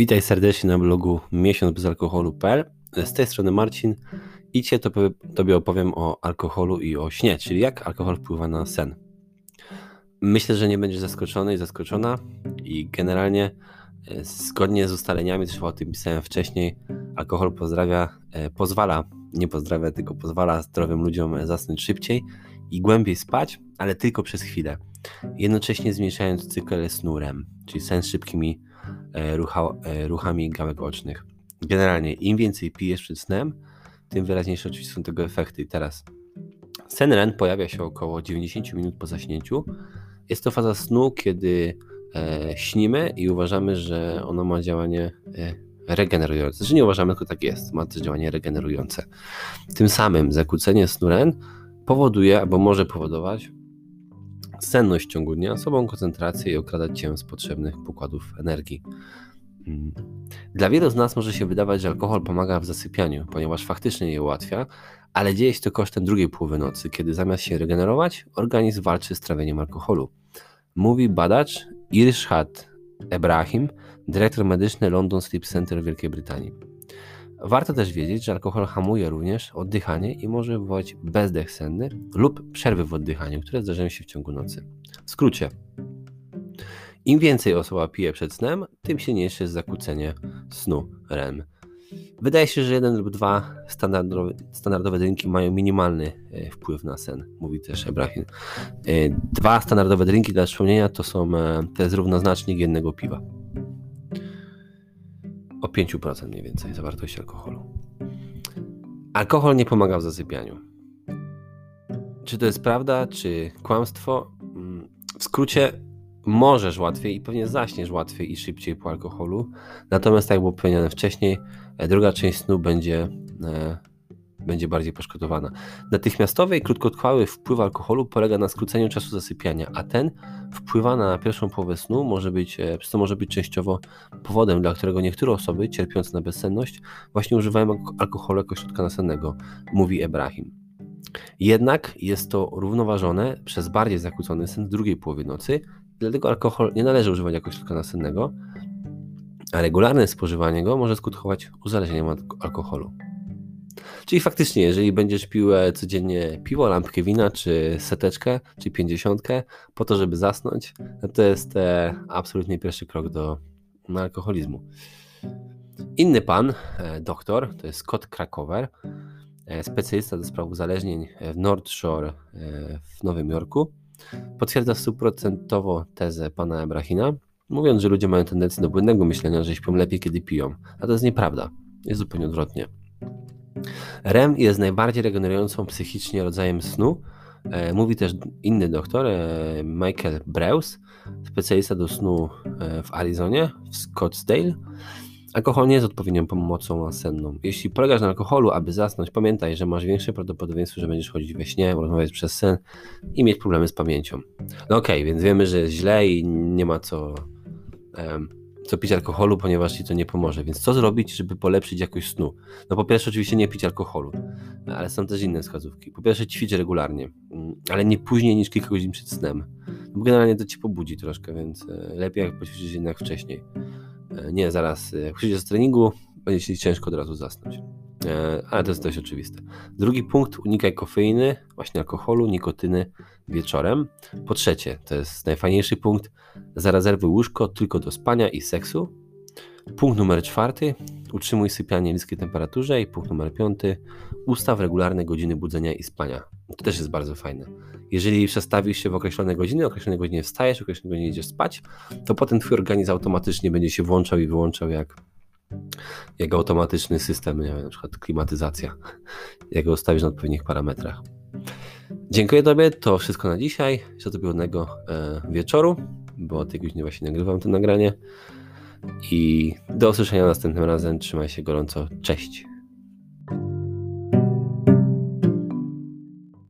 Witaj serdecznie na blogu miesiącbezalkoholu.pl. Z tej strony Marcin i dzisiaj to, Tobie opowiem o alkoholu i o śnie, czyli jak alkohol wpływa na sen. Myślę, że nie będziesz zaskoczony i zaskoczona i generalnie e, zgodnie z ustaleniami, też o tym pisałem wcześniej, alkohol pozdrawia, e, pozwala, nie pozdrawia, tylko pozwala zdrowym ludziom zasnąć szybciej i głębiej spać, ale tylko przez chwilę. Jednocześnie zmniejszając cykl snu REM, czyli sen szybkimi E, rucha, e, ruchami gałek ocznych. Generalnie im więcej pijesz przed snem, tym wyraźniejsze oczywiście są tego efekty. I teraz sen REM pojawia się około 90 minut po zaśnięciu. Jest to faza snu, kiedy e, śnimy i uważamy, że ono ma działanie e, regenerujące. Znaczy nie uważamy, tylko tak jest. Ma też działanie regenerujące. Tym samym zakłócenie snu REM powoduje, albo może powodować senność w ciągu dnia, sobą koncentrację i okradać cię z potrzebnych pokładów energii. Mm. Dla wielu z nas może się wydawać, że alkohol pomaga w zasypianiu, ponieważ faktycznie je ułatwia, ale dzieje się to kosztem drugiej połowy nocy, kiedy zamiast się regenerować, organizm walczy z trawieniem alkoholu. Mówi badacz Irshad Ebrahim, dyrektor medyczny London Sleep Center w Wielkiej Brytanii. Warto też wiedzieć, że alkohol hamuje również oddychanie i może wywołać bezdech senny lub przerwy w oddychaniu, które zdarzają się w ciągu nocy. W skrócie, im więcej osoba pije przed snem, tym silniejsze jest zakłócenie snu REM. Wydaje się, że jeden lub dwa standardowe, standardowe drinki mają minimalny e, wpływ na sen, mówi też Ebrahim. E, dwa standardowe drinki dla przypomnienia to są e, to jest równoznacznik jednego piwa o 5% mniej więcej zawartości alkoholu. Alkohol nie pomaga w zasypianiu. Czy to jest prawda, czy kłamstwo? Mm, w skrócie, możesz łatwiej i pewnie zaśniesz łatwiej i szybciej po alkoholu. Natomiast, tak jak było powiedziane wcześniej, e, druga część snu będzie e, będzie bardziej poszkodowana. Natychmiastowy i krótkotrwały wpływ alkoholu polega na skróceniu czasu zasypiania, a ten wpływa na pierwszą połowę snu, może być, e, przez to może być częściowo powodem, dla którego niektóre osoby cierpiące na bezsenność właśnie używają alkoholu jako środka nasennego, mówi Ebrahim. Jednak jest to równoważone przez bardziej zakłócony sen w drugiej połowie nocy, dlatego alkohol nie należy używać jako środka nasennego, a regularne spożywanie go może skutkować uzależnieniem od alkoholu. Czyli faktycznie, jeżeli będziesz pił e, codziennie piwo, lampkę wina, czy seteczkę, czy pięćdziesiątkę, po to, żeby zasnąć, no to jest e, absolutnie pierwszy krok do alkoholizmu. Inny pan, e, doktor, to jest Scott Krakower, specjalista do spraw uzależnień w North Shore w Nowym Jorku, potwierdza stuprocentowo tezę pana Ebrahina, mówiąc, że ludzie mają tendencję do błędnego myślenia, że śpią lepiej, kiedy piją. A to jest nieprawda. Jest zupełnie odwrotnie. REM jest najbardziej regenerującą psychicznie rodzajem snu. E, mówi też inny doktor, e, Michael Breus, specjalista do snu e, w Arizonie, w Scottsdale. Alkohol nie jest odpowiednią pomocą senną. Jeśli polegasz na alkoholu, aby zasnąć, pamiętaj, że masz większe prawdopodobieństwo, że będziesz chodzić we śnie, rozmawiać przez sen i mieć problemy z pamięcią. No okej, okay, więc wiemy, że jest źle i nie ma co um, co pić alkoholu, ponieważ ci to nie pomoże. Więc co zrobić, żeby polepszyć jakość snu? No po pierwsze oczywiście nie pić alkoholu, ale są też inne wskazówki. Po pierwsze ćwicz regularnie, mm, ale nie później niż kilka godzin przed snem. No bo generalnie to ci pobudzi troszkę, więc e, lepiej jak poćwiczyć jednak wcześniej. E, nie zaraz, e, jak przyjdziesz z treningu, będzie ci ciężko od razu zasnąć. Ale to jest dość oczywiste. Drugi punkt, unikaj kofeiny, właśnie alkoholu, nikotyny wieczorem. Po trzecie, to jest najfajniejszy punkt, zarezerwuj łóżko tylko do spania i seksu. Punkt numer czwarty, utrzymuj sypianie w niskiej temperaturze i punkt numer piąty, ustaw regularne godziny budzenia i spania. To też jest bardzo fajne. Jeżeli przestawisz się w określone godziny, określone godziny wstajesz, określone godziny idziesz spać, to potem twój organizm automatycznie będzie się włączał i wyłączał jak, jak automatyczny system, nie wiem, na przykład klimatyzacja, jak go ustawisz na odpowiednich parametrach. Dziękuję Tobie, to wszystko na dzisiaj. Życzę Tobie ładnego e, wieczoru, bo o tej godzinie właśnie nagrywam to nagranie. I do usłyszenia następnym razem. Trzymaj się gorąco. Cześć.